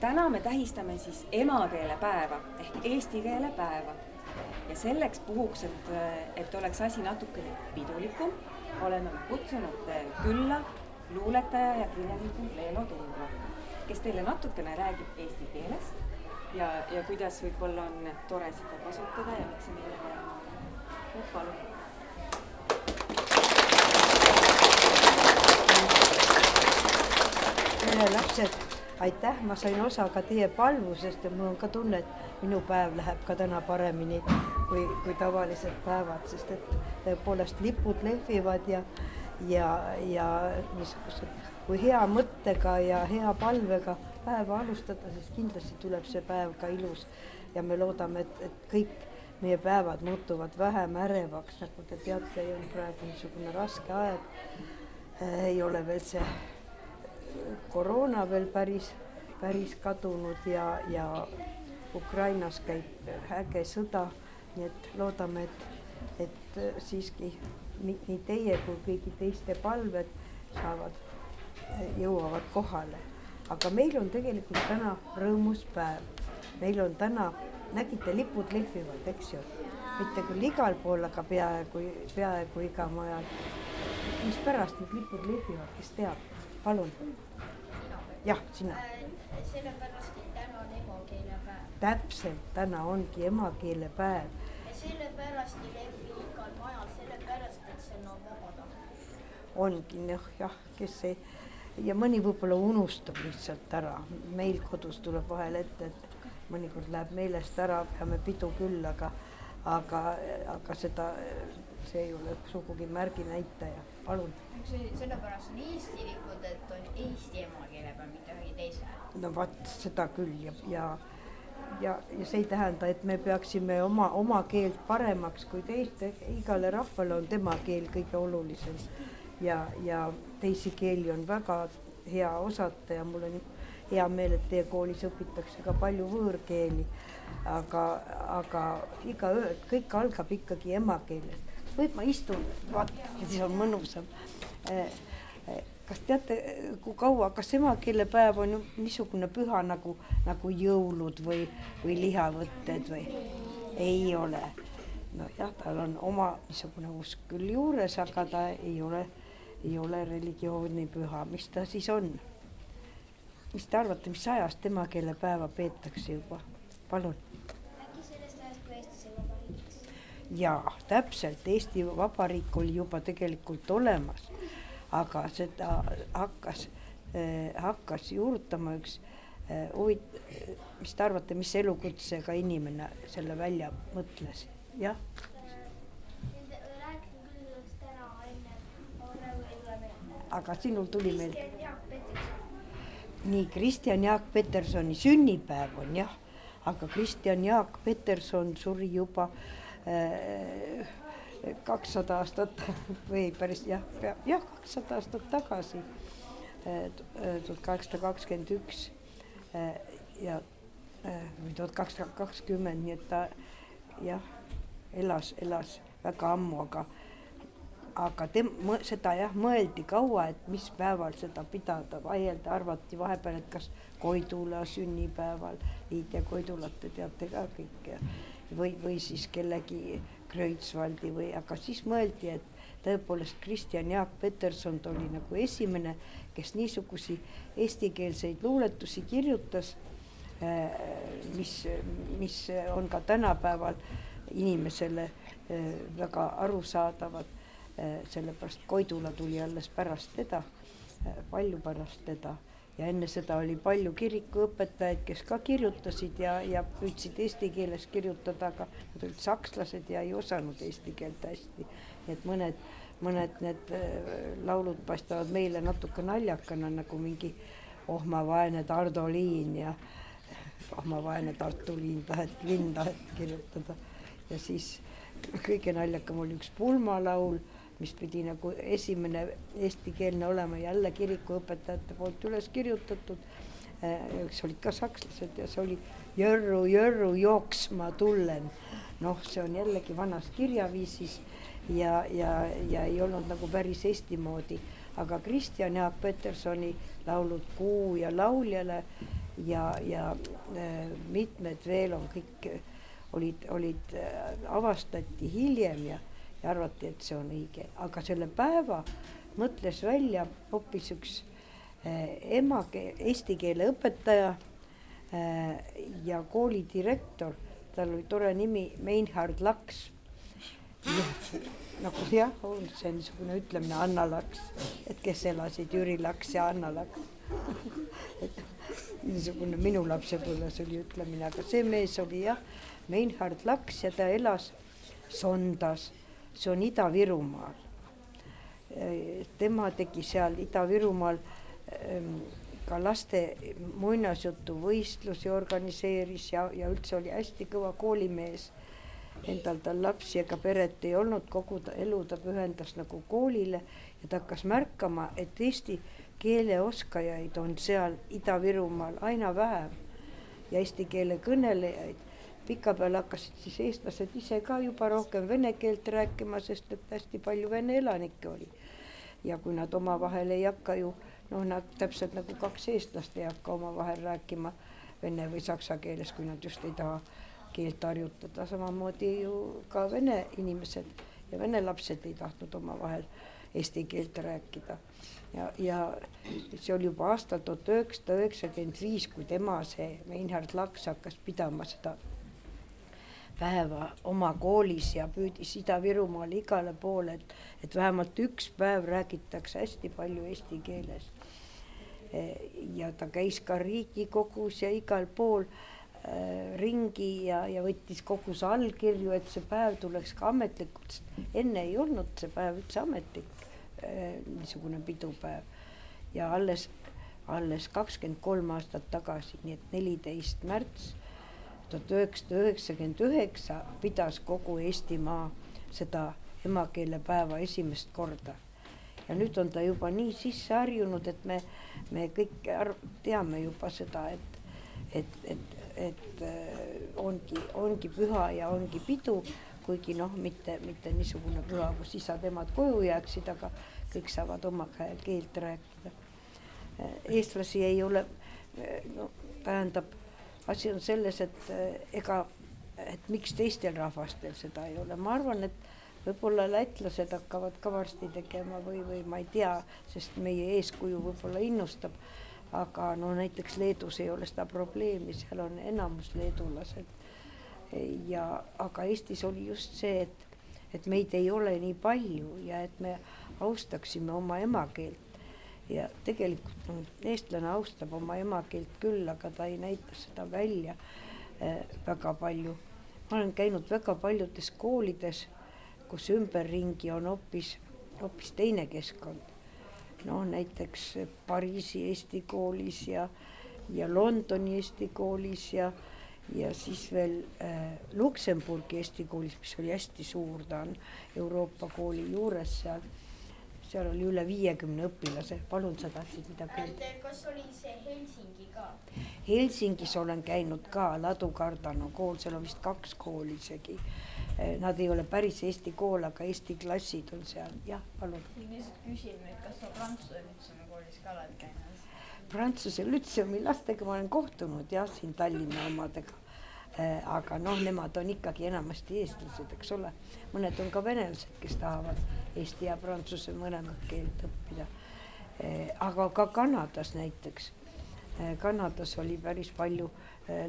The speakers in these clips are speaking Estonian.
täna me tähistame siis emakeelepäeva ehk eesti keele päeva. ja selleks puhuks, et, et oleks asi natukene pidulikum, oleme kutsunud külla luuletaja ja kirjaniku Leelo Tundra, kes teile natukene räägib eesti keelest ja, ja kuidas võib-olla on tore seda kasutada ja miks see meile vaja on. palun lapsed, aitäh, ma sain osa ka teie palvusest ja mul on ka tunne, et minu päev läheb ka täna paremini kui, kui tavalised päevad, sest et tõepoolest lipud lehvivad ja, ja, ja niisugused, kui hea mõttega ja hea palvega päeva alustada, siis kindlasti tuleb see päev ka ilus ja me loodame, et, et kõik meie päevad muutuvad vähem ärevaks, nagu te teate, on praegu niisugune raske aeg. ei ole veel see koroona veel päris, päris kadunud ja, ja Ukrainas käib äge sõda, nii et loodame, et, et siiski nii, teie kui kõigi teiste palved saavad, jõuavad kohale. aga meil on tegelikult täna rõõmus päev. meil on täna, nägite, lipud lehvivad, eks ju, mitte küll igal pool, aga peaaegu, peaaegu igal majal. mispärast need lipud lehvivad, kes teab? Palun. jah, sina. Äh, sellepärast, et täna on emakeelepäev. täpselt, täna ongi emakeelepäev. sellepärast ei lehvi igal majal, sellepärast, et see on vabatahtlik. ongi noh, jah, kes ei ja mõni võib-olla unustab lihtsalt ära, meil kodus tuleb vahel ette, et mõnikord läheb meelest ära, peame pidu küll, aga, aga, aga seda, see ei ole sugugi märginäitaja, palun sellepärast on Eesti lipud, et on Eesti emakeelepäev, mitte ühegi teise. no vot, seda küll ja, ja ja, ja see ei tähenda, et me peaksime oma, oma keelt paremaks kui teiste, igale rahvale on tema keel kõige olulisem. ja, ja teisi keeli on väga hea osata ja mul on hea meel, et teie koolis õpitakse ka palju võõrkeeli. aga, aga igaühe, kõik algab ikkagi emakeelest. Võib ma istun, vaat, siis on mõnusam Eh, eh, kas teate, kui kaua, kas emakeelepäev on niisugune püha nagu, nagu jõulud või, või lihavõtted või? ei ole. nojah, tal on oma niisugune usk küll juures, aga ta ei ole, ei ole religiooni püha, mis ta siis on? mis te arvate, mis ajast emakeelepäeva peetakse juba? palun. äkki sellest ajast, kui Eesti sai vabariigiks? Jaa, täpselt, Eesti Vabariik oli juba tegelikult olemas aga seda hakkas, eh, hakkas juurutama üks eh, huvit-, mis te arvate, mis elukutsega inimene selle välja mõtles, jah? aga sinul tuli meelde. nii, Kristjan Jaak Petersoni sünnipäev on jah, aga Kristjan Jaak Peterson suri juba äh, kakssada aastat või päris jah, jah, kakssada aastat tagasi, tuhat kaheksasada kakskümmend üks ja või tuhat kakssada kakskümmend, nii et ta jah, elas, elas väga ammu, aga aga tem-, seda jah, mõeldi kaua, et mis päeval seda pidada, vaielda, arvati vahepeal, et kas Koidula sünnipäeval, Liidia Koidulat te teate ka kõik ja või, või siis kellegi Kreutzwaldi või, aga siis mõeldi, et tõepoolest Kristjan Jaak Peterson oli nagu esimene, kes niisugusi eestikeelseid luuletusi kirjutas, äh, mis, mis on ka tänapäeval inimesele äh, väga arusaadavad, äh, sellepärast Koidula tuli alles pärast teda, palju pärast teda ja enne seda oli palju kirikuõpetajaid, kes ka kirjutasid ja, ja püüdsid eesti keeles kirjutada, aga nad olid sakslased ja ei osanud eesti keelt hästi. nii et mõned, mõned need äh, laulud paistavad meile natuke naljakana nagu mingi oh ma vaene Tardo Liin ja oh ma vaene Tartu liin taheti, linn taheti kirjutada. ja siis kõige naljakam oli üks pulmalaul mis pidi nagu esimene eestikeelne olema jälle kirikuõpetajate poolt üles kirjutatud. eks olid ka sakslased ja see oli Jörru, Jörru jooksma tullen. noh, see on jällegi vanas kirjaviisis ja, ja, ja ei olnud nagu päris Eesti moodi, aga Kristjan Jaak Petersoni laulud Kuu ja lauljale ja, ja äh, mitmed veel on kõik olid, olid, avastati hiljem ja, ja arvati, et see on õige, aga selle päeva mõtles välja hoopis üks emakeel, eesti keele õpetaja ja koolidirektor, tal oli tore nimi Meinhard Laks. Nagu jah, on see niisugune ütlemine Anna Laks, et kes elasid Jüri Laks ja Anna Laks. Niisugune minu lapsepõlves oli ütlemine, aga see mees oli jah, Meinhard Laks ja ta elas Sondas, see on Ida-Virumaal. tema tegi seal Ida-Virumaal ähm, ka laste muinasjutuvõistlusi organiseeris ja, ja üldse oli hästi kõva koolimees endal tal lapsi ega peret ei olnud, kogu ta elu ta pühendas nagu koolile ja ta hakkas märkama, et eesti keele oskajaid on seal Ida-Virumaal aina vähem ja eesti keele kõnelejaid. Pikapeale hakkasid siis eestlased ise ka juba rohkem vene keelt rääkima, sest et hästi palju vene elanikke oli. ja kui nad omavahel ei hakka ju noh, nad täpselt nagu kaks eestlast ei hakka omavahel rääkima vene või saksa keeles, kui nad just ei taha keelt harjutada, samamoodi ju ka vene inimesed ja vene lapsed ei tahtnud omavahel eesti keelt rääkida. ja, ja see oli juba aastal tuhat üheksasada üheksakümmend viis, kui tema, see Meinhard Laks hakkas pidama seda päeva oma koolis ja püüdis Ida-Virumaal igale poole, et, et vähemalt üks päev räägitakse hästi palju eesti keeles. ja ta käis ka Riigikogus ja igal pool Äh, ringi ja, ja võttis kogus allkirju, et see päev tuleks ka ametlikult, sest enne ei olnud see päev üldse ametlik äh, niisugune pidupäev. ja alles, alles kakskümmend kolm aastat tagasi, nii et neliteist märts tuhat üheksasada üheksakümmend üheksa pidas kogu Eestimaa seda emakeelepäeva esimest korda. ja nüüd on ta juba nii sisse harjunud, et me, me kõik arv, teame juba seda, et, et, et et äh, ongi, ongi püha ja ongi pidu, kuigi noh, mitte, mitte niisugune püha, kus isad-emad koju jääksid, aga kõik saavad oma keelt rääkida. Äh, eestlasi ei ole, äh, no tähendab, asi on selles, et ega, et miks teistel rahvastel seda ei ole, ma arvan, et võib-olla lätlased hakkavad ka varsti tegema või, või ma ei tea, sest meie eeskuju võib-olla innustab aga no näiteks Leedus ei ole seda probleemi, seal on enamus leedulased. ja, aga Eestis oli just see, et, et meid ei ole nii palju ja et me austaksime oma emakeelt. Ja tegelikult eestlane austab oma emakeelt küll, aga ta ei näita seda välja äh, väga palju. ma olen käinud väga paljudes koolides, kus ümberringi on hoopis, hoopis teine keskkond noh, näiteks Pariisi Eesti koolis ja, ja Londoni Eesti koolis ja, ja siis veel äh, Luksemburgi Eesti koolis, mis oli hästi suur, ta on Euroopa kooli juures seal. Seal oli üle viiekümne õpilase, palun, sa tahtsid midagi öelda? kas oli see Helsingi ka? Helsingis olen käinud ka, Ladu Kardano kool, seal on vist kaks kooli isegi Eh, nad ei ole päris eesti kool, aga eesti klassid on seal, jah, palun. lihtsalt küsin, et kas sa Prantsuse Lütseumi koolis ka oled käinud? Prantsuse Lütseumi lastega ma olen kohtunud jah, siin Tallinna omadega. Aga noh, nemad on ikkagi enamasti eestlased, eks ole. mõned on ka venelased, kes tahavad eesti ja prantsuse mõlemat keelt õppida äh,. aga ka Kanadas näiteks äh,. Kanadas oli päris palju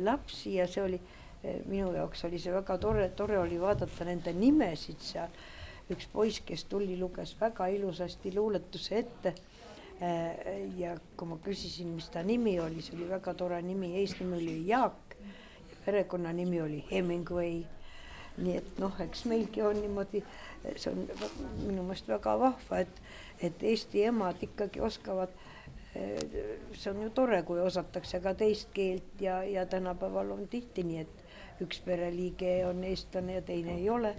lapsi ja see oli minu jaoks oli see väga tore, tore oli vaadata nende nimesid seal. üks poiss, kes tuli, luges väga ilusasti luuletuse ette. Ja kui ma küsisin, mis ta nimi oli, see oli väga tore nimi, eesnimi oli Jaak. Perekonnanimi oli Hemingway. nii et noh, eks meilgi on niimoodi, see on minu meelest väga vahva, et, et Eesti emad ikkagi oskavad see on ju tore, kui osatakse ka teist keelt ja, ja tänapäeval on tihti nii, et üks pereliige on eestlane ja teine ei ole.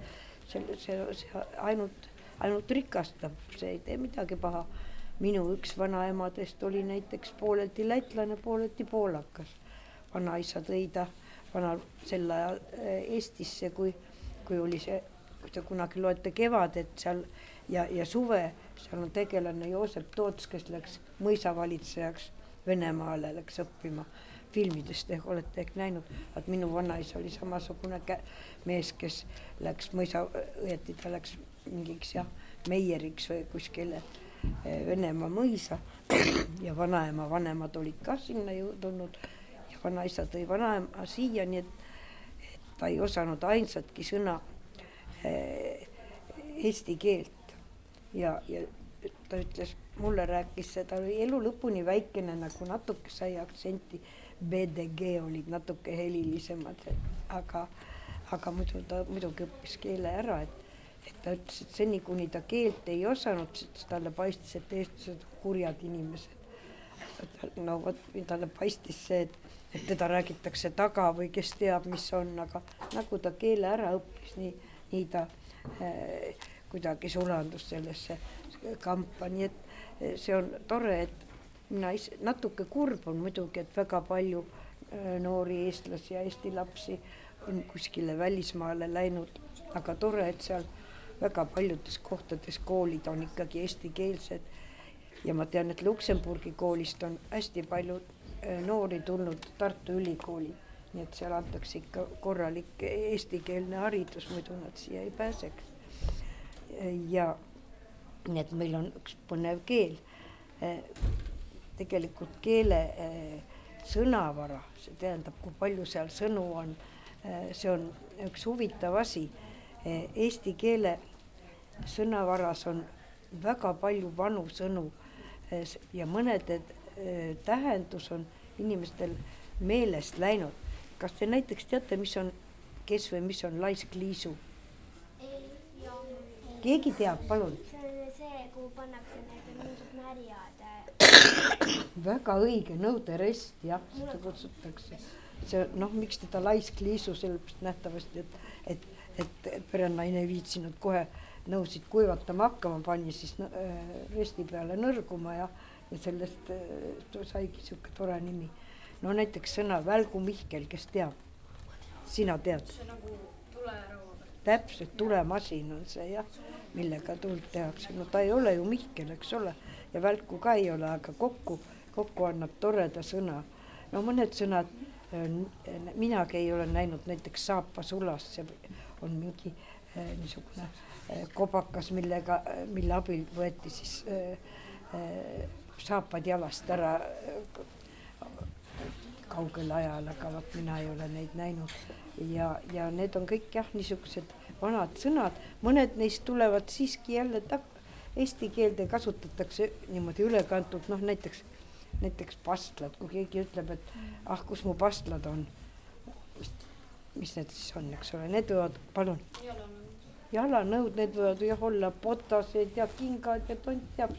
see, see, see ainult, ainult rikastab, see ei tee midagi paha. minu üks vanaemadest oli näiteks pooleldi lätlane, pooleldi poolakas. vanaisa tõi ta vanal sel ajal eh, Eestisse, kui, kui oli see, kui te kunagi loete Kevadet seal ja, ja suve, seal on tegelane Joosep Toots, kes läks mõisavalitsejaks Venemaale, läks õppima filmidest. Ehk olete ehk näinud, et minu vanaisa oli samasugune mees, kes läks mõisa, õieti ta läks mingiks jah, meieriks või kuskile eh, Venemaa mõisa. Ja vanaema vanemad olid ka sinna ju tulnud vanaisa tõi vanaema siia, nii et, et ta ei osanud ainsatki sõna eh, eesti keelt ja, ja ta ütles, mulle rääkis, ta oli elu lõpuni väikene, nagu natuke sai aktsenti, BDG olid natuke helilisemad, aga, aga muidu ta muidugi õppis keele ära, et et ta ütles, et seni, kuni ta keelt ei osanud, siis talle paistis, et eestlased on kurjad inimesed. No vot, talle paistis see, et, et teda räägitakse taga või kes teab, mis on, aga nagu ta keele ära õppis, nii, nii ta äh, kuidagi sulandus sellesse kampa, nii et eh, see on tore, et mina ise, natuke kurb on muidugi, et väga palju äh, noori eestlasi ja eesti lapsi on kuskile välismaale läinud, aga tore, et seal väga paljudes kohtades koolid on ikkagi eestikeelsed. Ja ma tean, et Luksemburgi koolist on hästi palju äh, noori tulnud Tartu Ülikooli, nii et seal antakse ikka korralik eestikeelne haridus, muidu nad siia ei pääseks. ja nii et meil on üks põnev keel. Äh, tegelikult keele äh, sõnavara, see tähendab, kui palju seal sõnu on, see on üks huvitav asi. Eesti keele sõnavaras on väga palju vanu sõnu ja mõnede eh, tähendus on inimestel meelest läinud. kas te näiteks teate, mis on, kes või mis on laiskliisu? keegi teab, palun? see on see, kuhu pannakse need mingid märjad. väga õige, nõuderest jah, seda kutsutakse. see noh, miks teda laiskliisu, sellepärast nähtavasti, et, et, et perenaine ei viitsinud kohe äh, nõusid kuivatama hakkama, pani siis äh, resti peale nõrguma ja, ja sellest äh, saigi sihuke tore nimi. no näiteks sõna Välgu Mihkel, kes teab? sina tead? see nagu tulerõuv. täpselt, tulemasin on see jah, millega tuld tehakse, no ta ei ole ju Mihkel, eks ole, ja välku ka ei ole, aga kokku, kokku annab toreda sõna. no mõned sõnad, äh, minagi ei ole näinud näiteks saapasulas, see on mingi niisugune Eh, kobakas, millega, mille abil võeti siis eh, eh, saapad jalast ära kaugel ajal, aga vot mina ei ole neid näinud. ja, ja need on kõik jah, niisugused vanad sõnad, mõned neist tulevad siiski jälle tak-, eesti keelde kasutatakse niimoodi ülekantult, noh näiteks, näiteks pastlad, kui keegi ütleb, et ah, kus mu pastlad on. mis need siis on, eks ole, need võivad, palun. ei ole jalanõud, need võivad jah olla botased ja kingad ja tont teab,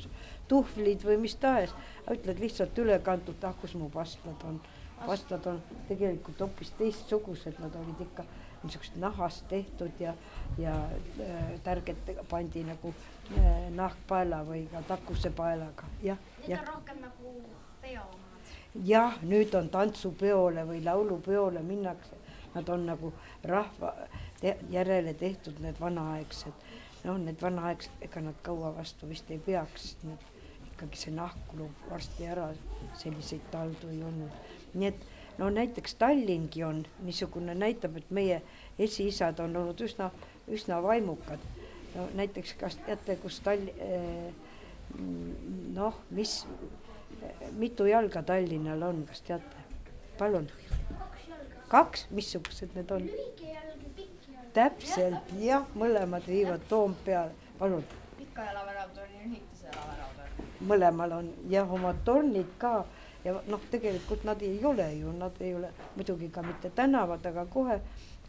tuhvlid või mis tahes. ütled lihtsalt ülekantult, ah kus mu pastlad on. pastlad on tegelikult hoopis teistsugused, nad olid ikka niisugused nahast tehtud ja, ja äh, tärgetega pandi nagu äh, nahkpaela või ka takusepaelaga, jah. Need on rohkem nagu peo omad. jah, nüüd on tantsupeole või laulupeole minnakse, nad on nagu rahva te järele tehtud need vanaaegsed, noh, need vanaaegsed, ega nad kaua vastu vist ei peaks, sest need ikkagi see nahk kulub varsti ära, selliseid taldu ei olnud. nii et no näiteks Tallingi on niisugune, näitab, et meie esiisad on olnud üsna, üsna vaimukad. no näiteks, kas teate, kus Tall- eh,, noh, mis, mitu jalga Tallinnal on, kas teate? palun. Kaks, missugused need on? täpselt jah, mõlemad viivad Toompeale, palun. pika jalavärav torn ja lühikese jalavärav torn. mõlemal on jah, omad tornid ka ja noh, tegelikult nad ei ole ju, nad ei ole muidugi ka mitte tänavad, aga kohe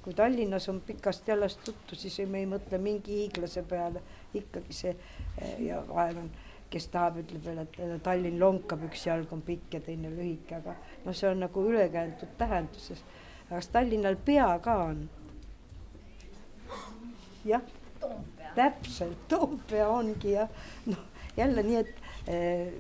kui Tallinnas on pikast jalast juttu, siis me ei mõtle mingi hiiglase peale, ikkagi see ja vahel on, kes tahab, ütleb veel, et Tallinn lonkab, üks jalg on pikk ja teine lühike, aga noh, see on nagu ülekääntud tähenduses. aga kas Tallinnal pea ka on? jah, täpselt, Toompea ongi jah, noh jälle nii, et eh,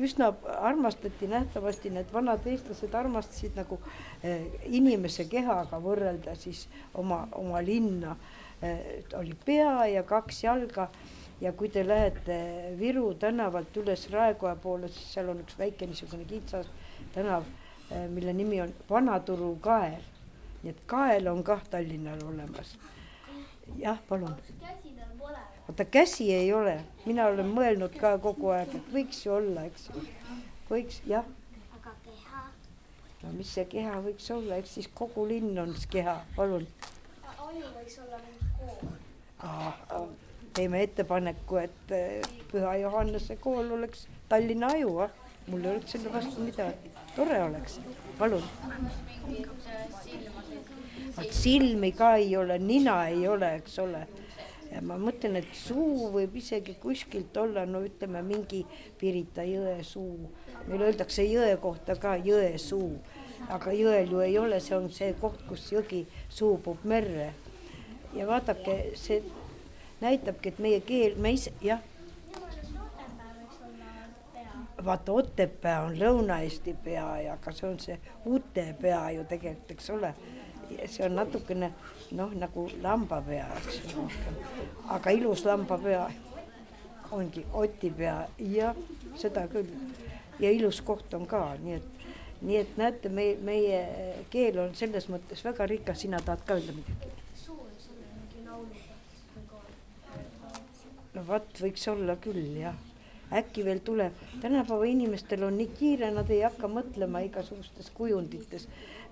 üsna armastati nähtavasti, need vanad eestlased armastasid nagu eh, inimese kehaga võrrelda siis oma, oma linna eh,. oli pea ja kaks jalga ja kui te lähete Viru tänavalt üles Raekoja poole, siis seal on üks väike niisugune kitsas tänav mille nimi on Vanaturu kael. nii et kael on kah Tallinnal olemas. jah, palun. vaata käsi ei ole, mina olen mõelnud ka kogu aeg, et võiks ju olla, eks ju. võiks jah, aga keha? no mis see keha võiks olla, eks siis kogu linn on siis keha, palun. aju võiks olla mingi kool. Teeme ettepaneku, et eh, Püha Johannese kool oleks Tallinna aju, ah. mul ei oleks selle vastu midagi, tore oleks, palun. vot silmi ka ei ole, nina ei ole, eks ole. ja ma mõtlen, et suu võib isegi kuskilt olla, no ütleme mingi Pirita jõe suu. meil öeldakse jõe kohta ka jõesuu, aga jõel ju ei ole, see on see koht, kus jõgi suubub merre. ja vaadake, see näitabki, et meie keel, me ise, jah vaata Otepää on Lõuna-Eesti pea ja ka see on see Utepea ju tegelikult, eks ole. see on natukene noh, nagu lambapea, eks ju rohkem, aga ilus lambapea ongi Otipea ja seda küll. ja ilus koht on ka, nii et, nii et näete, meie, meie keel on selles mõttes väga rikas, sina tahad ka öelda midagi? No vot, võiks olla küll jah äkki veel tuleb, tänapäeva inimestel on nii kiire, nad ei hakka mõtlema igasugustes kujundites.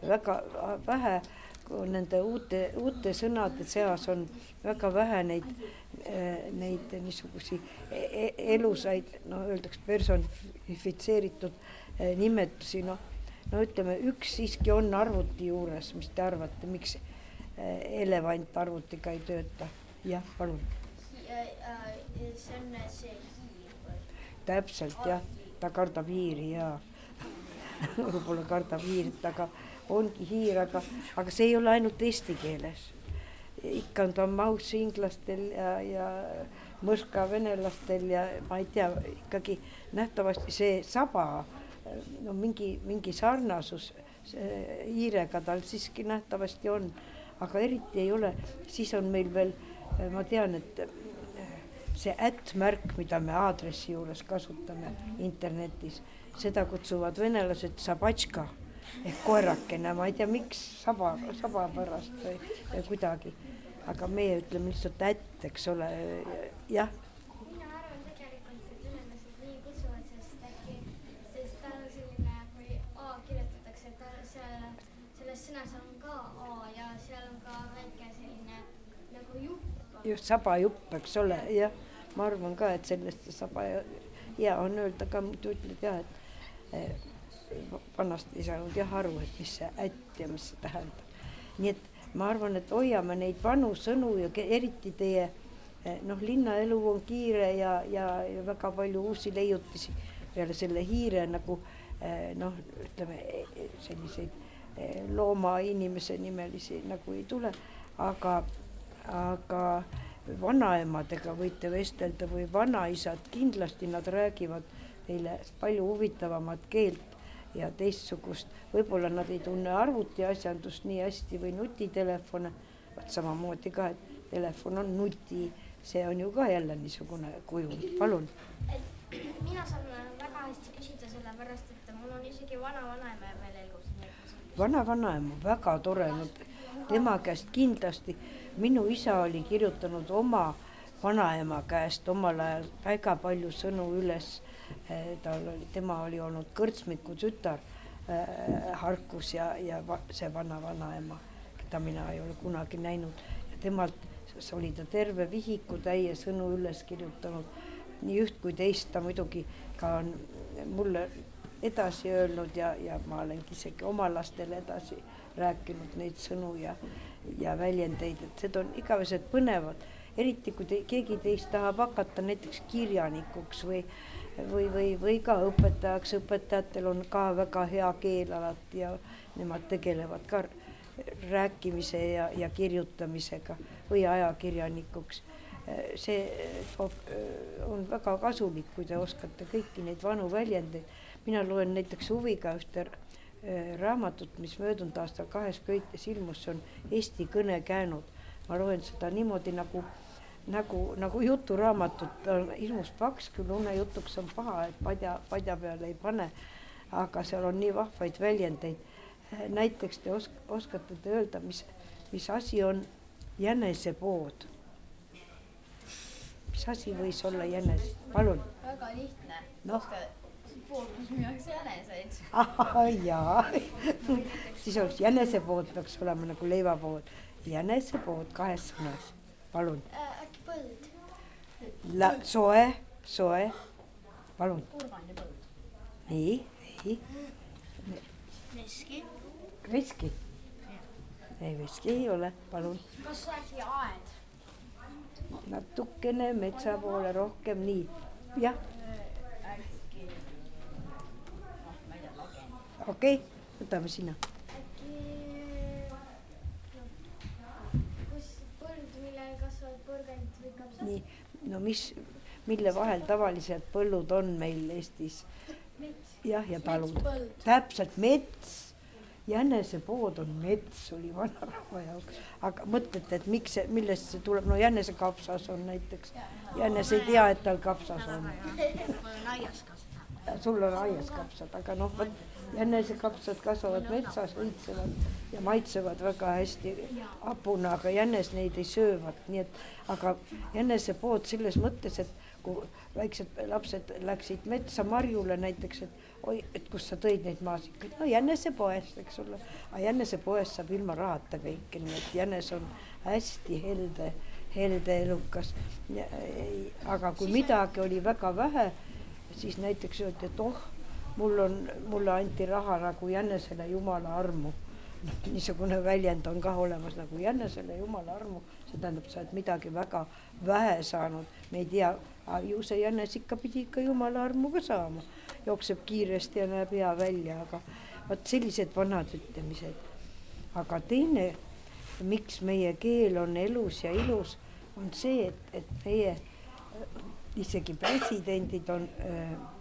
väga vähe nende uute, uute sõnade seas on väga vähe neid, neid niisugusi e-, e-, elusaid, no öeldakse personifitseeritud e, nimetusi, noh. no ütleme, üks siiski on arvuti juures, mis te arvate, miks elevant arvutiga ei tööta? jah, palun. See on see täpselt jah, ta kardab hiiri ja võib-olla kardab hiirt, aga ongi hiir, aga, aga see ei ole ainult eesti keeles. ikka on ta maus inglastel ja, ja mõrska venelastel ja ma ei tea, ikkagi nähtavasti see saba, no mingi, mingi sarnasus hiirega tal siiski nähtavasti on, aga eriti ei ole, siis on meil veel, ma tean, et see ätt-märk, mida me aadressi juures kasutame internetis, seda kutsuvad venelased sabatška ehk koerakene, ma ei tea, miks saba, saba pärast või, või kuidagi. aga meie ütleme lihtsalt ätt, eks ole, jah sõnas on ka A ja seal on ka väike selline nagu jupp. just sabajupp, eks ole, jah ma arvan ka, et sellest saab hea on öelda ka, muidu ütled jah, et eh, vanasti ei saanud jah aru, et mis see ätt ja mis see tähendab. nii et ma arvan, et hoiame neid vanu sõnu ja eriti teie eh, noh, linnaelu on kiire ja, ja, ja väga palju uusi leiutisi peale selle hiire nagu eh, noh, ütleme selliseid loomainimese nimelisi nagu ei tule, aga, aga vanaemadega võite vestelda või vanaisad, kindlasti nad räägivad teile palju huvitavamat keelt ja teistsugust, võib-olla nad ei tunne arvutiasjandust nii hästi või nutitelefone, vot samamoodi ka, et telefon on nuti, see on ju ka jälle niisugune kujund, palun. mina saan väga hästi küsida, sellepärast et mul on isegi vana-vanaema veel elus. vana-vanaema, väga tore, tema käest kindlasti minu isa oli kirjutanud oma vanaema käest omal ajal väga palju sõnu üles. Eh, tal oli, tema oli olnud kõrtsmiku tütar äh, Harkus ja, ja see vana-vanaema, keda mina ei ole kunagi näinud ja temalt oli ta terve vihikutäie sõnu üles kirjutanud. nii üht kui teist ta muidugi ka on mulle edasi öelnud ja, ja ma olengi isegi oma lastele edasi rääkinud neid sõnu ja ja väljendeid, et need on igavesed põnevad, eriti kui te, keegi teist tahab hakata näiteks kirjanikuks või, või, või, või ka õpetajaks, õpetajatel on ka väga hea keel alati ja nemad tegelevad ka rääkimise ja, ja kirjutamisega või ajakirjanikuks. see on väga kasulik, kui te oskate kõiki neid vanu väljendeid. Mina loen näiteks huviga ühte Äh, raamatut, mis möödunud aastal kahes köites ilmus, see on Eesti kõnekäänud. ma loen seda niimoodi nagu, nagu, nagu juturaamatut, hirmus paks, küll unejutuks on paha, et padja, padja peale ei pane. aga seal on nii vahvaid väljendeid. näiteks te osk-, oskate te öelda, mis, mis asi on jänesepood? mis asi võis olla jänes, palun? väga lihtne Noh. Pool, kus müüakse jäneseid. jaa, siis oleks jänesepood peaks olema nagu leivapood, jänesepood kahes sõnas, palun. Äh, äkki põld? La-, soe, soe, palun, purganipõld. nii, nii, veski. veski. ei, veski ei ole, palun, kas äkki aed? natukene metsa poole rohkem, nii, jah, äkki, noh, ma ei tea, lage. Okei okay,, võtame sina. äkki kus põld, millel kasvavad porgandid või kapsad? nii, no mis, mille vahel tavaliselt põllud on meil Eestis? jah, ja talud. täpselt mets, jänesepood on mets, oli vanarahva jaoks, aga mõtlete, et miks see, millest see tuleb, no jänesekapsas on näiteks, jänes ei tea, et tal kapsas on. mul on aias ka seda. sul on aias kapsad, aga noh, vot jänesekapsad kasvavad metsas, õitsevad ja maitsevad väga hästi hapuna, aga jänes neid ei söö, vot nii et, aga jänesepood selles mõttes, et kui väiksed lapsed läksid metsa marjule näiteks, et oi, et kust sa tõid neid maasikaid, no jänesepoest, eks ole. aga jänesepoest saab ilma rahata kõike, nii et jänes on hästi helde, helde elukas. aga kui midagi oli väga vähe, siis näiteks öeldi, et oh, mul on, mulle anti raha nagu jänesele jumala armu. noh, niisugune väljend on kah olemas nagu jänesele jumala armu, see tähendab, sa oled midagi väga vähe saanud, me ei tea, ju see jänes ikka pidi ikka jumala armu ka saama, jookseb kiiresti ja näeb hea välja, aga vot sellised vanad ütlemised. aga teine, miks meie keel on elus ja ilus, on see, et, et meie äh, isegi presidendid on äh, äh,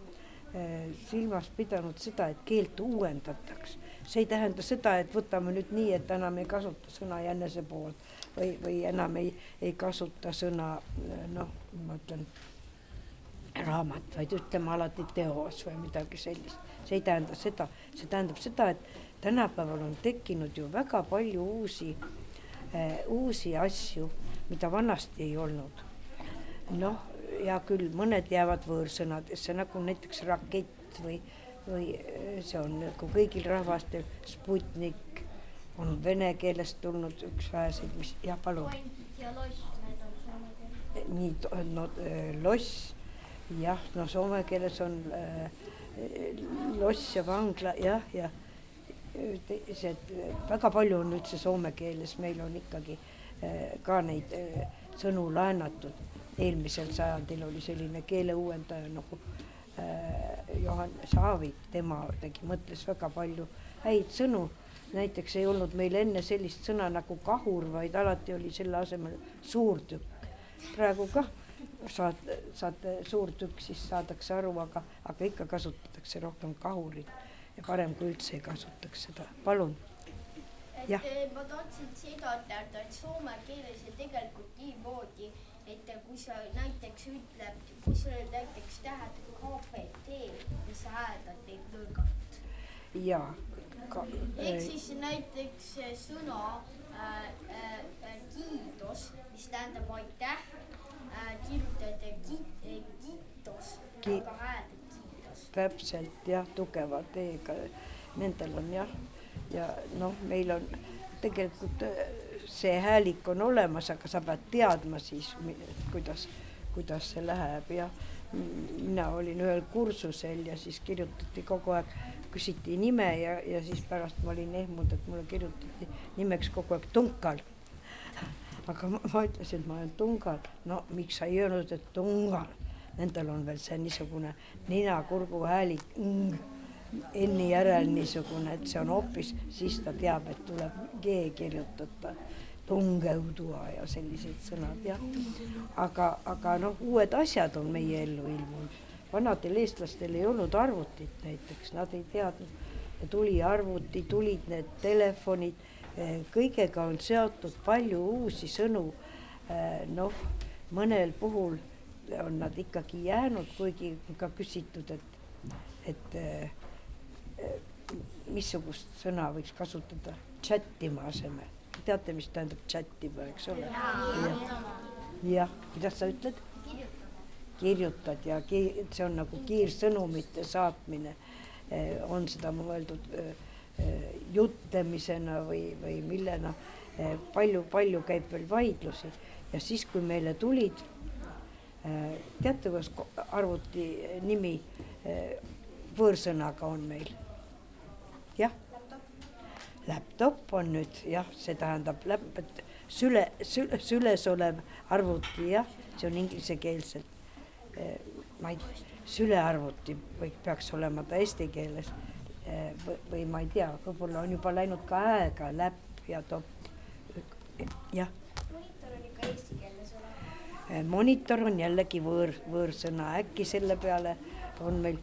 silmas pidanud seda, et keelt uuendataks. see ei tähenda seda, et võtame nüüd nii, et enam ei kasuta sõna jänesepood või, või enam ei, ei kasuta sõna äh, noh, ma ütlen raamat, vaid ütleme alati teos või midagi sellist. see ei tähenda seda, see tähendab seda, et tänapäeval on tekkinud ju väga palju uusi äh,, uusi asju, mida vanasti ei olnud. noh, hea küll, mõned jäävad võõrsõnadesse nagu näiteks rakett või, või äh, see on nagu kõigil rahvastel Sputnik on vene keelest tulnud üks väheseid, mis jah, palun. ja loss, nii, no äh, loss, jah, no soome keeles on äh, loss ja vangla jah, ja see väga palju on üldse soome keeles, meil on ikkagi ka neid sõnu laenatud. eelmisel sajandil oli selline keeleuuendaja nagu äh, Johan Saavik, tema tegi, mõtles väga palju häid sõnu näiteks ei olnud meil enne sellist sõna nagu kahur, vaid alati oli selle asemel suurtükk. praegu kah saad, saate suurtükk, siis saadakse aru, aga, aga ikka kasutatakse rohkem kahurit ja parem, kui üldse ei kasutaks seda, palun. Et Jah. eh, ma tahtsin seda teada, et soome keeles on tegelikult niimoodi, et kui sa näiteks ütled, kui sul on näiteks tähed KPT, siis sa hääldad neid nõrgalt. ja ehk siis näiteks see sõna äh, äh, kiitos, mis tähendab aitäh äh,, kirjutate äh,, kiitos Ki- aga hääldad kiitos. täpselt jah, tugeva T-ga, nendel on jah, ja noh, meil on tegelikult äh, see häälik on olemas, aga sa pead teadma siis, kuidas, kuidas see läheb. Ja mina olin ühel kursusel ja siis kirjutati kogu aeg, küsiti nime ja, ja siis pärast ma olin ehmunud, et mulle kirjutati nimeks kogu aeg Tunkal. aga ma, ma ütlesin, et ma olen Tungal, no miks sa ei öelnud, et Tungal, nendel on veel see niisugune nina-kurgu häälik ng, N-i järel niisugune, et see on hoopis, siis ta teab, et tuleb G kirjutada, tungeudua ja sellised sõnad jah. aga, aga noh, uued asjad on meie ellu ilmunud. vanadel eestlastel ei olnud arvutit näiteks, nad ei teadnud tuli arvuti, tulid need telefonid, kõigega on seotud palju uusi sõnu. noh, mõnel puhul on nad ikkagi jäänud, kuigi ka küsitud, et, et missugust sõna võiks kasutada chattima asemel. teate, mis tähendab chattima, eks ole? jah, kuidas sa ütled? kirjutad ja ki-, see on nagu kiirsõnumite saatmine. on seda mõeldud jutlemisena või, või millena. palju-palju käib veel vaidlusi ja siis, kui meile tulid, teate, kuidas arvuti nimi võõrsõnaga on meil? Laptop on nüüd jah, see tähendab läp-, et süle, süle, süles olev arvuti jah, see on inglisekeelselt. ma ei, sülearvuti või peaks olema ta eesti keeles või, või ma ei tea, võib-olla on juba läinud ka aega, läpp ja topp. jah. monitor on ikka eestikeelne sõna. monitor on jällegi võõr, võõrsõna, äkki selle peale on meil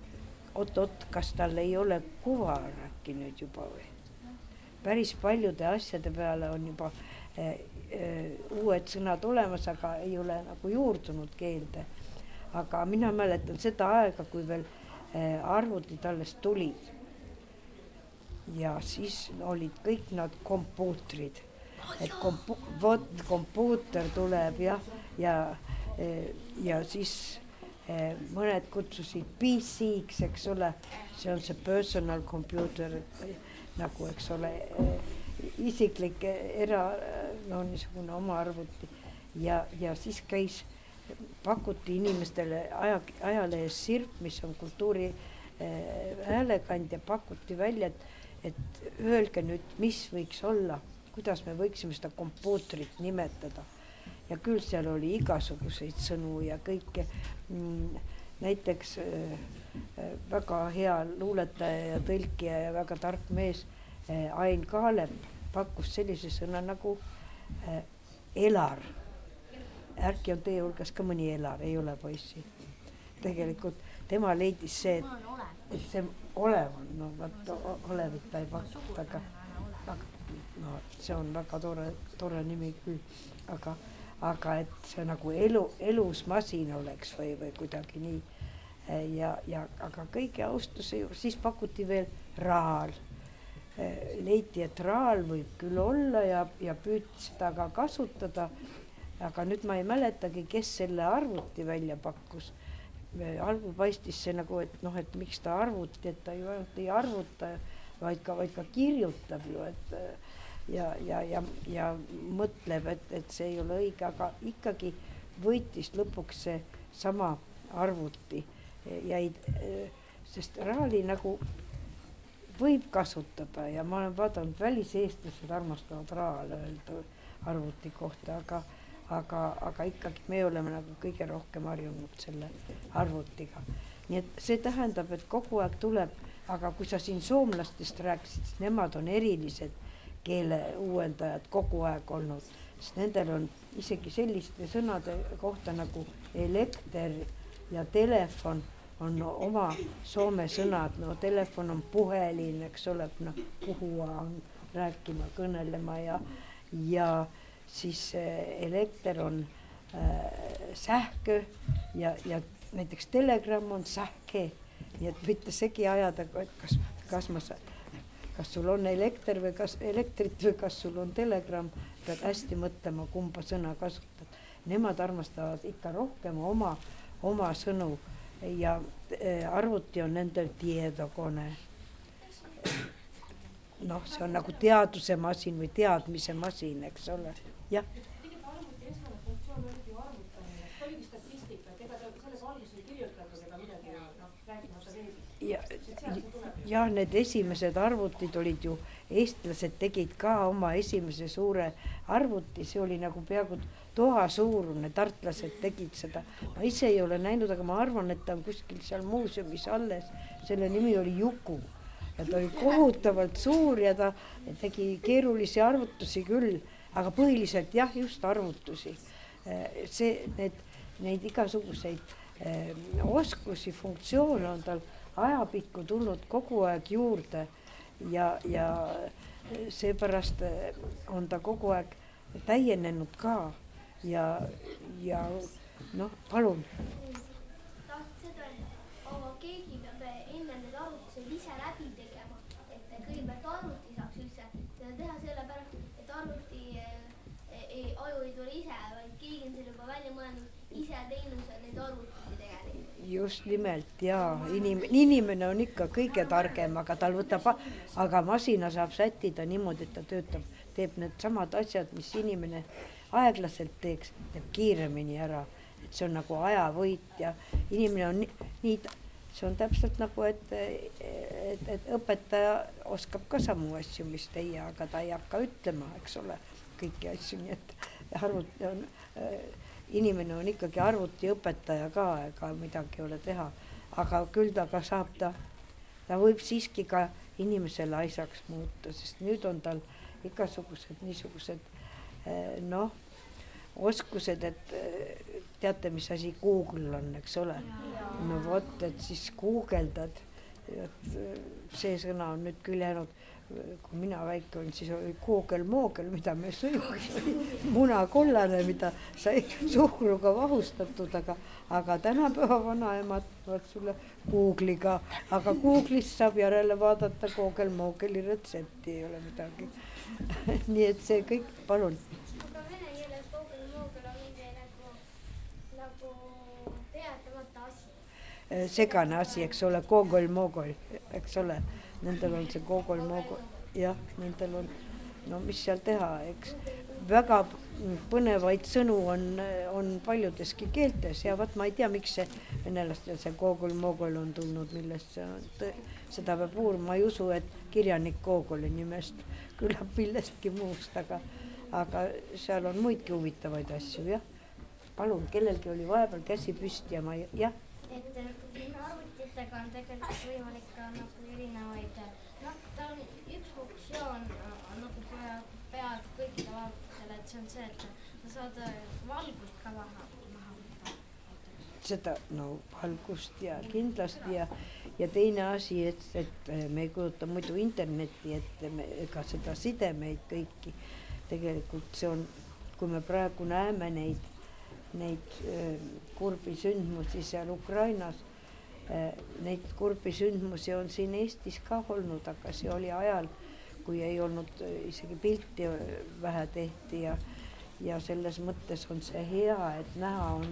oot-oot, kas tal ei ole kuvar äkki nüüd juba või? Päris paljude asjade peale on juba äh, äh, uued sõnad olemas, aga ei ole nagu juurdunud keelde. aga mina mäletan seda aega, kui veel äh, arvutid alles tulid. ja siis olid kõik nad kompuutrid, et kompu-, vot kompuuter tuleb jah, ja, ja, ja siis Eh, mõned kutsusid PC-ks, eks ole, see on see personal computer nagu, eks ole, eh, isiklik era, no niisugune oma arvuti ja, ja siis käis, pakuti inimestele aja, ajalehes Sirp, mis on kultuuri äh, häälekandja, pakuti välja, et, et öelge nüüd, mis võiks olla, kuidas me võiksime seda kompuutrit nimetada ja küll seal oli igasuguseid sõnu ja kõike mm,. Näiteks äh, äh, väga hea luuletaja ja tõlkija ja väga tark mees äh, Ain Kaalep pakkus sellise sõna nagu elar. äkki on teie hulgas ka mõni elar, ei ole poissi? tegelikult tema leidis see, et, see olev on, no vot olevit ta ei pakuta, aga, aga no see on väga tore, tore nimi küll, aga aga et see nagu elu, elus masin oleks või, või kuidagi nii. ja, ja aga kõige austuse juures, siis pakuti veel raal. leiti, et raal võib küll olla ja, ja püüti seda ka kasutada. aga nüüd ma ei mäletagi, kes selle arvuti välja pakkus. algul paistis see nagu, et noh, et miks ta arvuti, et ta ju ainult ei arvuta, vaid ka, vaid ka kirjutab ju, et ja, ja, ja, ja mõtleb, et, et see ei ole õige, aga ikkagi võitis lõpuks seesama arvuti jäid, sest raali nagu võib kasutada ja ma olen vaadanud, väliseestlased armastavad raale öelda arvuti kohta, aga, aga, aga ikkagi me oleme nagu kõige rohkem harjunud selle arvutiga. nii et see tähendab, et kogu aeg tuleb, aga kui sa siin soomlastest rääkisid, siis nemad on erilised keele uuendajad kogu aeg olnud, sest nendel on isegi selliste sõnade kohta nagu elekter ja telefon on oma soome sõnad, no telefon on puhelin, eks ole, noh puhua on rääkima, kõnelema ja, ja siis äh, elekter on äh, sähkö ja, ja näiteks telegramm on sähke, nii et võite segi ajada, kas, kas ma saan kas sul on elekter või kas elektrit või kas sul on telegramm, pead hästi mõtlema, kumba sõna kasutad. Nemad armastavad ikka rohkem oma, oma sõnu ja äh, arvuti on nendel tiedokone. noh, see on nagu teaduse masin või teadmise masin, eks ole, jah jah, need esimesed arvutid olid ju, eestlased tegid ka oma esimese suure arvuti, see oli nagu peaaegu toasuurune, tartlased tegid seda. ma ise ei ole näinud, aga ma arvan, et ta on kuskil seal muuseumis alles. selle nimi oli Juku ja ta oli kohutavalt suur ja ta tegi keerulisi arvutusi küll, aga põhiliselt jah, just arvutusi. see, need, neid igasuguseid eh, oskusi, funktsioone on tal ajapikku tulnud kogu aeg juurde ja, ja seepärast on ta kogu aeg täienenud ka ja, ja noh, palun. tahtsin öelda, aga keegi peab enne need arvutused ise läbi tegema, kõigepealt arvuti saaks üldse seda teha sellepärast, et arvuti äh, ei, aju ei tule ise, vaid keegi on selle juba välja mõelnud, ise teinud neid arvutusi tegelikult. Just nimelt ja inim-, inimene on ikka kõige targem, aga tal võtab, aga masina saab sättida niimoodi, et ta töötab, teeb needsamad asjad, mis inimene aeglaselt teeks, teeb kiiremini ära. et see on nagu ajavõit ja inimene on nii, nii, see on täpselt nagu, et, et, et õpetaja oskab ka samu asju, mis teie, aga ta ei hakka ütlema, eks ole, kõiki asju, nii et arvuti on äh, inimene on ikkagi arvutiõpetaja ka, ega midagi ei ole teha. aga küll ta ka saab ta, ta võib siiski ka inimesele asjaks muuta, sest nüüd on tal igasugused niisugused eh, noh, oskused, et eh, teate, mis asi Google on, eks ole. no vot, et siis guugeldad, et eh, see sõna on nüüd küll jäänud kui mina väike olin, siis oli koogel-moogel, mida me sõime, munakollane, mida sai suhkruga vahustatud, aga, aga tänapäeva vanaemad tulevad sulle Google'iga, aga Google'ist saab järele vaadata koogel-moogeli retsepti, ei ole midagi nii et see kõik, palun. aga vene keeles koogel-moogel on mingi nagu, nagu teatamata asi. segane asi, eks ole, koogel-moogel, eks ole nendel on see Gogol-Mogol, jah, nendel on, no mis seal teha, eks väga põnevaid sõnu on, on paljudeski keeltes ja vot ma ei tea, miks see venelastel see Gogol-Mogol on tulnud, millest see on, seda peab uurima, ma ei usu, et kirjanik Gogoli nimest, küllap millestki muust, aga, aga seal on muidki huvitavaid asju, jah. palun, kellelgi oli vahepeal käsi püsti ja ma, jah. et arvutitega on tegelikult võimalik ka nagu erinevaid, noh, ta on üks funktsioon nagu peaaegu, peaaegu kõikidel arvutitel, et see on see, et sa saad äh, valgust ka maha, maha võtta. seda, no valgust ja kindlasti ja, ja teine asi, et, et me ei kujuta muidu internetti ette, ega seda sidemeid kõiki. tegelikult see on, kui me praegu näeme neid, neid äh, kurbi sündmusi seal Ukrainas Äh, neid kurbi sündmusi on siin Eestis ka olnud, aga see oli ajal, kui ei olnud äh, isegi pilti äh, vähe tehti ja, ja selles mõttes on see hea, et näha on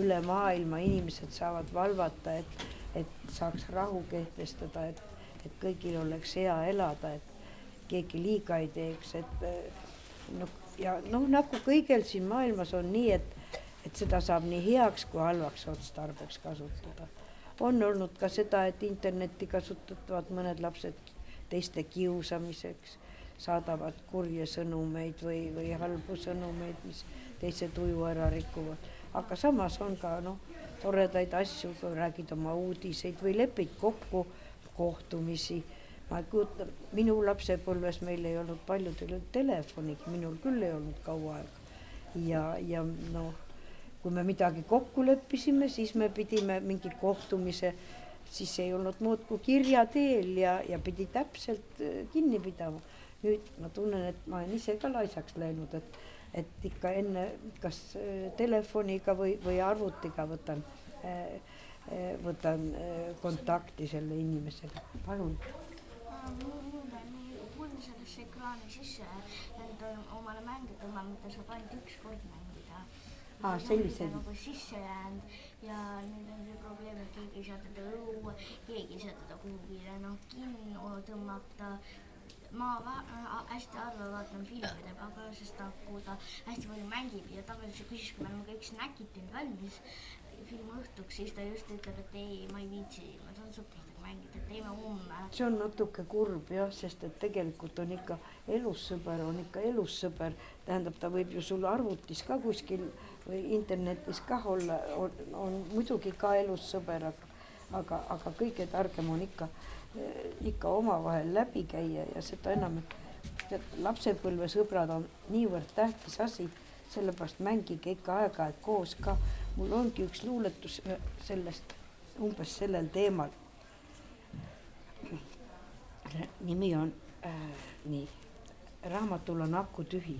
üle maailma, inimesed saavad valvata, et, et saaks rahu kehtestada, et, et kõigil oleks hea elada, et keegi liiga ei teeks, et noh, ja noh, nagu kõigel siin maailmas on nii, et, et seda saab nii heaks kui halvaks otstarbeks kasutada. On olnud ka seda, et internetti kasutavad mõned lapsed teiste kiusamiseks, saadavad kurje sõnumeid või, või halbu sõnumeid, mis teise tuju ära rikuvad. aga samas on ka noh, toredaid asju, kui räägid oma uudiseid või lepid kokku kohtumisi. ma ei kujuta, minu lapsepõlves meil ei olnud paljudel telefonigi, minul küll ei olnud kaua aega. ja, ja noh kui me midagi kokku leppisime, siis me pidime mingi kohtumise, siis ei olnud muud kui kirja teel ja, ja pidi täpselt äh, kinni pidama. nüüd ma tunnen, et ma olen ise ka laisaks läinud, et, et ikka enne kas äh, telefoniga või, või arvutiga võtan, äh, võtan kontakti selle inimesega, palun sellesse ekraani sisse enda omale mänge tõmmanud, mida saab ainult üks kord mängida aa, sellised. nagu sisse jäänud ja nüüd on see probleem, et keegi ei saa teda õue, keegi ei saa teda kuhugile noh kinno tõmmata. ma hästi harva vaatan filme temaga, sest ta, kui ta hästi palju mängib ja tavaliselt küsis, kui me oleme kõik snäkid teinud valmis filmi õhtuks, siis ta just ütleb, et ei, ma ei viitsi, ma tahan sõpradega mängida, teeme homme. see on natuke kurb jah, sest et tegelikult on ikka elussõber on ikka elussõber, tähendab, ta võib ju sul arvutis ka kuskil või internetis kah olla, on, on muidugi ka elus sõber, aga, aga, kõige targem on ikka, ikka omavahel läbi käia ja seda enam, et lapsepõlvesõbrad on niivõrd tähtis asi, sellepärast mängige ikka aeg-ajalt koos ka. mul ongi üks luuletus sellest, umbes sellel teemal. nimi on äh, nii, raamatul on aku tühi.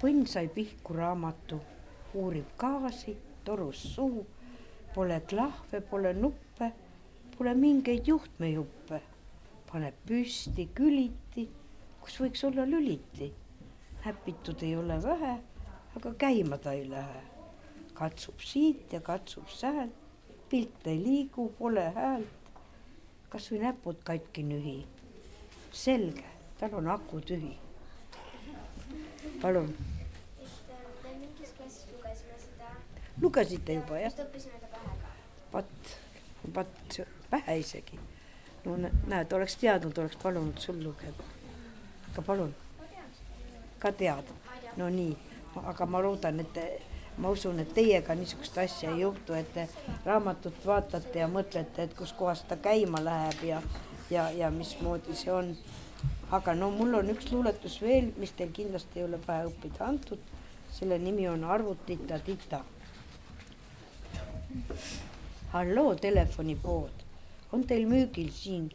põnn sai pihku raamatu uurib gaasi, torus suhu, pole klahve, pole nuppe, pole mingeid juhtmejuppe. paneb püsti, küliti, kus võiks olla lüliti. näpitud ei ole vähe, aga käima ta ei lähe. katsub siit ja katsub sealt, pilt ei liigu, pole häält. kasvõi näpud katki nühi. selge, tal on aku tühi. palun, et me mingis klassis lugesime seda, lugesite juba jah? just õppisime ta pähe ka. vaat, vaat pähe isegi. no nä- näed, oleks teadnud, oleks palunud sul lugeda. aga palun, ka tead? no nii, aga ma loodan, et ma usun, et teiega niisugust asja ei juhtu, et te raamatut vaatate ja mõtlete, et kuskohast ta käima läheb ja, ja, ja mismoodi see on. aga no mul on üks luuletus veel, mis teil kindlasti ei ole pähe õppida antud. selle nimi on Arvutita tita halloo telefonipood, on teil müügil siin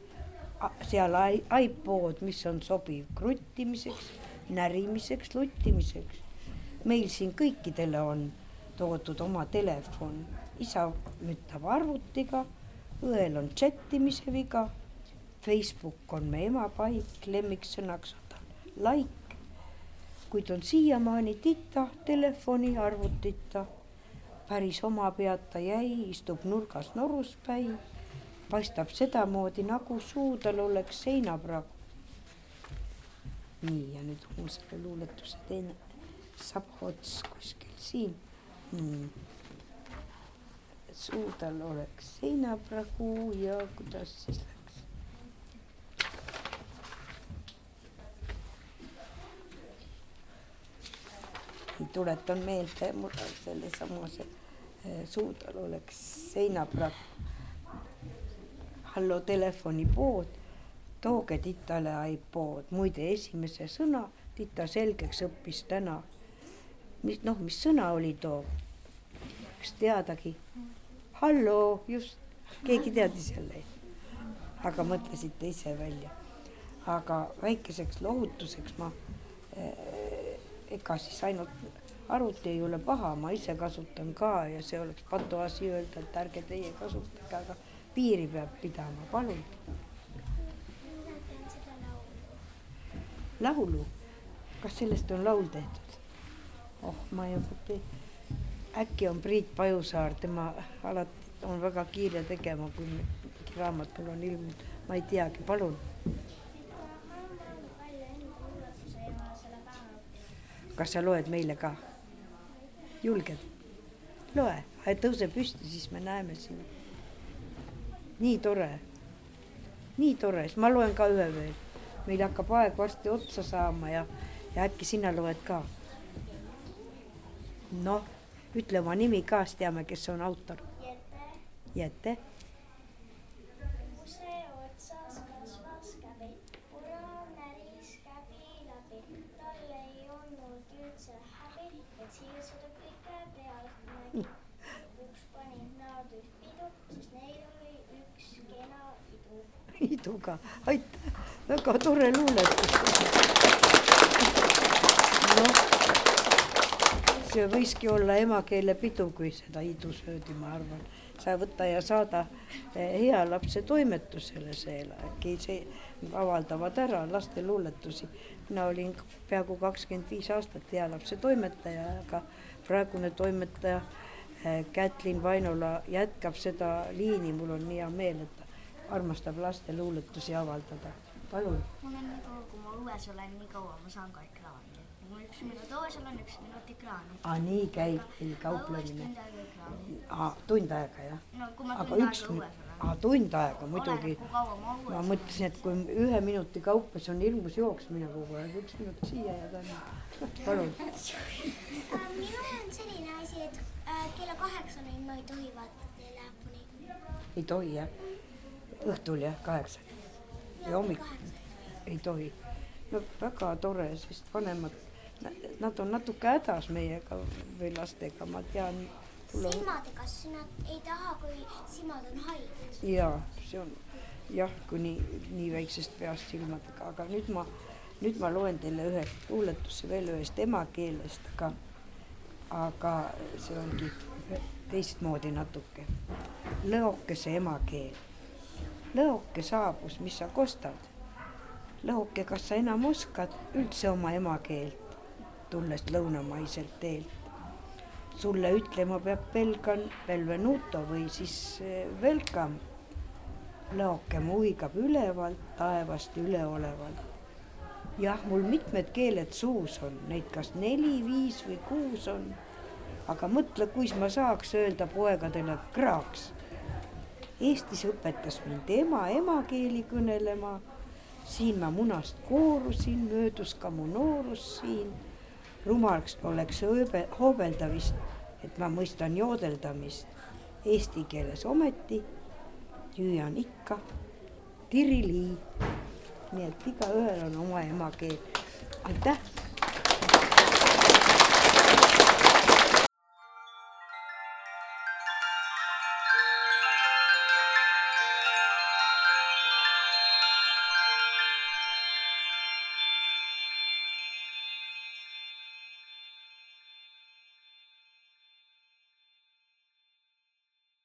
seal iPod, mis on sobiv kruttimiseks, närimiseks, luttimiseks. meil siin kõikidele on toodud oma telefon, isa mütab arvutiga, õel on chattimise viga. Facebook on me emapaik, lemmiksõnaks on tal like, kuid on siiamaani tita telefoni arvutita päris oma pead ta jäi, istub nurgas noruspäi, paistab sedamoodi nagu suu tal oleks seinapragu. nii ja nüüd selle luuletuse teine sabaots kuskil siin hmm.. suu tal oleks seinapragu ja kuidas siis läks? Tuletan meelde, mul on sellesama see eh, suu tal oleks seinapragu. hallo telefonipood, tooge titale iPod, muide esimese sõna tita selgeks õppis täna. mis noh, mis sõna oli too? kas teadagi? halloo, just, keegi teadis jälle. aga mõtlesite ise välja. aga väikeseks lohutuseks ma eh, ega siis ainult arvuti ei ole paha, ma ise kasutan ka ja see oleks patuasi öelda, et ärge teie kasutage, aga piiri peab pidama, palun. laulu. kas sellest on laul tehtud? oh, ma ei tea, äkki on Priit Pajusaar, tema alati on väga kiire tegema, kui mingi raamat mul on ilmunud, ma ei teagi, palun. ma olen mõelnud välja enda luuletuse ja selle päeva õppinud. Kas sa loed meile ka? julged? loe, tõuse püsti, siis me näeme sind. nii tore, nii tore, siis ma loen ka ühe veel. meil hakkab aeg varsti otsa saama ja, ja äkki sina loed ka? noh, ütle oma nimi ka, siis teame, kes on autor. Jete Jette, kuuse otsas kasvas käbi, punanäris käbi läbi. tal ei olnud üldse häbi, et siirsada kõike pealt nägi. lõpuks panid nad üht pidu, sest neil oli üks kena idu. Iduga, aitäh, väga tore luuletus. noh, see võiski olla emakeelepidu, kui seda idu söödi, ma arvan. sa võta ja saada eh, hea lapse toimetusele see, äkki see avaldavad ära laste luuletusi. mina olin peaaegu kakskümmend viis aastat hea lapse toimetaja, aga praegune toimetaja eh, Kätlin Vainola jätkab seda liini, mul on nii hea meel, et armastab laste luuletusi avaldada. palun. mul on nii kaua, kui ma õues olen, nii kaua ma saan ka ekraani. ma üks minut õues olen, üks minut ekraani. aa, nii käib teil kauplemine? tund aega ekraani. aa, tund aega jah? no kui ma tund aega õues olen. aa tund aega muidugi. ma mõtlesin, et kui ühe minuti kaupa, see on hirmus jooksmine kogu aeg, üks minut siia ja tänna. palun. minul on selline asi, et äh, kella kaheksani ma ei tohi vaadata telefoni. ei tohi jah? Õhtul jah, kaheksa ja hommikul ei tohi. no väga tore, sest vanemad, nad on natuke hädas meiega või lastega, ma tean. silmadega, sest nad ei taha, kui silmad on haiged. ja see on jah, kuni nii väiksest peast silmadega, aga nüüd ma, nüüd ma loen teile ühe luuletuse veel ühest emakeelest, aga, aga see ongi teistmoodi natuke. lõokese emakeel. Lõoke saabus, mis sa kostad? lõoke, kas sa enam oskad üldse oma emakeelt, tulles lõunamaiselt teelt? sulle ütlema peab pelgan Belvenuto või siis eh, welcome. lõoke muigab ülevalt, taevast üleolevalt. jah, mul mitmed keeled suus on, neid kas neli, viis või kuus on. aga mõtle, kuis ma saaks öelda poegadele kraaks Eestis õpetas mind ema emakeeli kõnelema. siin ma munast koorusin, möödus ka mu noorus siin. rumalaks oleks ööbe, hoobelda vist, et ma mõistan joodeldamist. Eesti keeles ometi hüüan ikka tirilii. nii et igaühel on oma emakeel. aitäh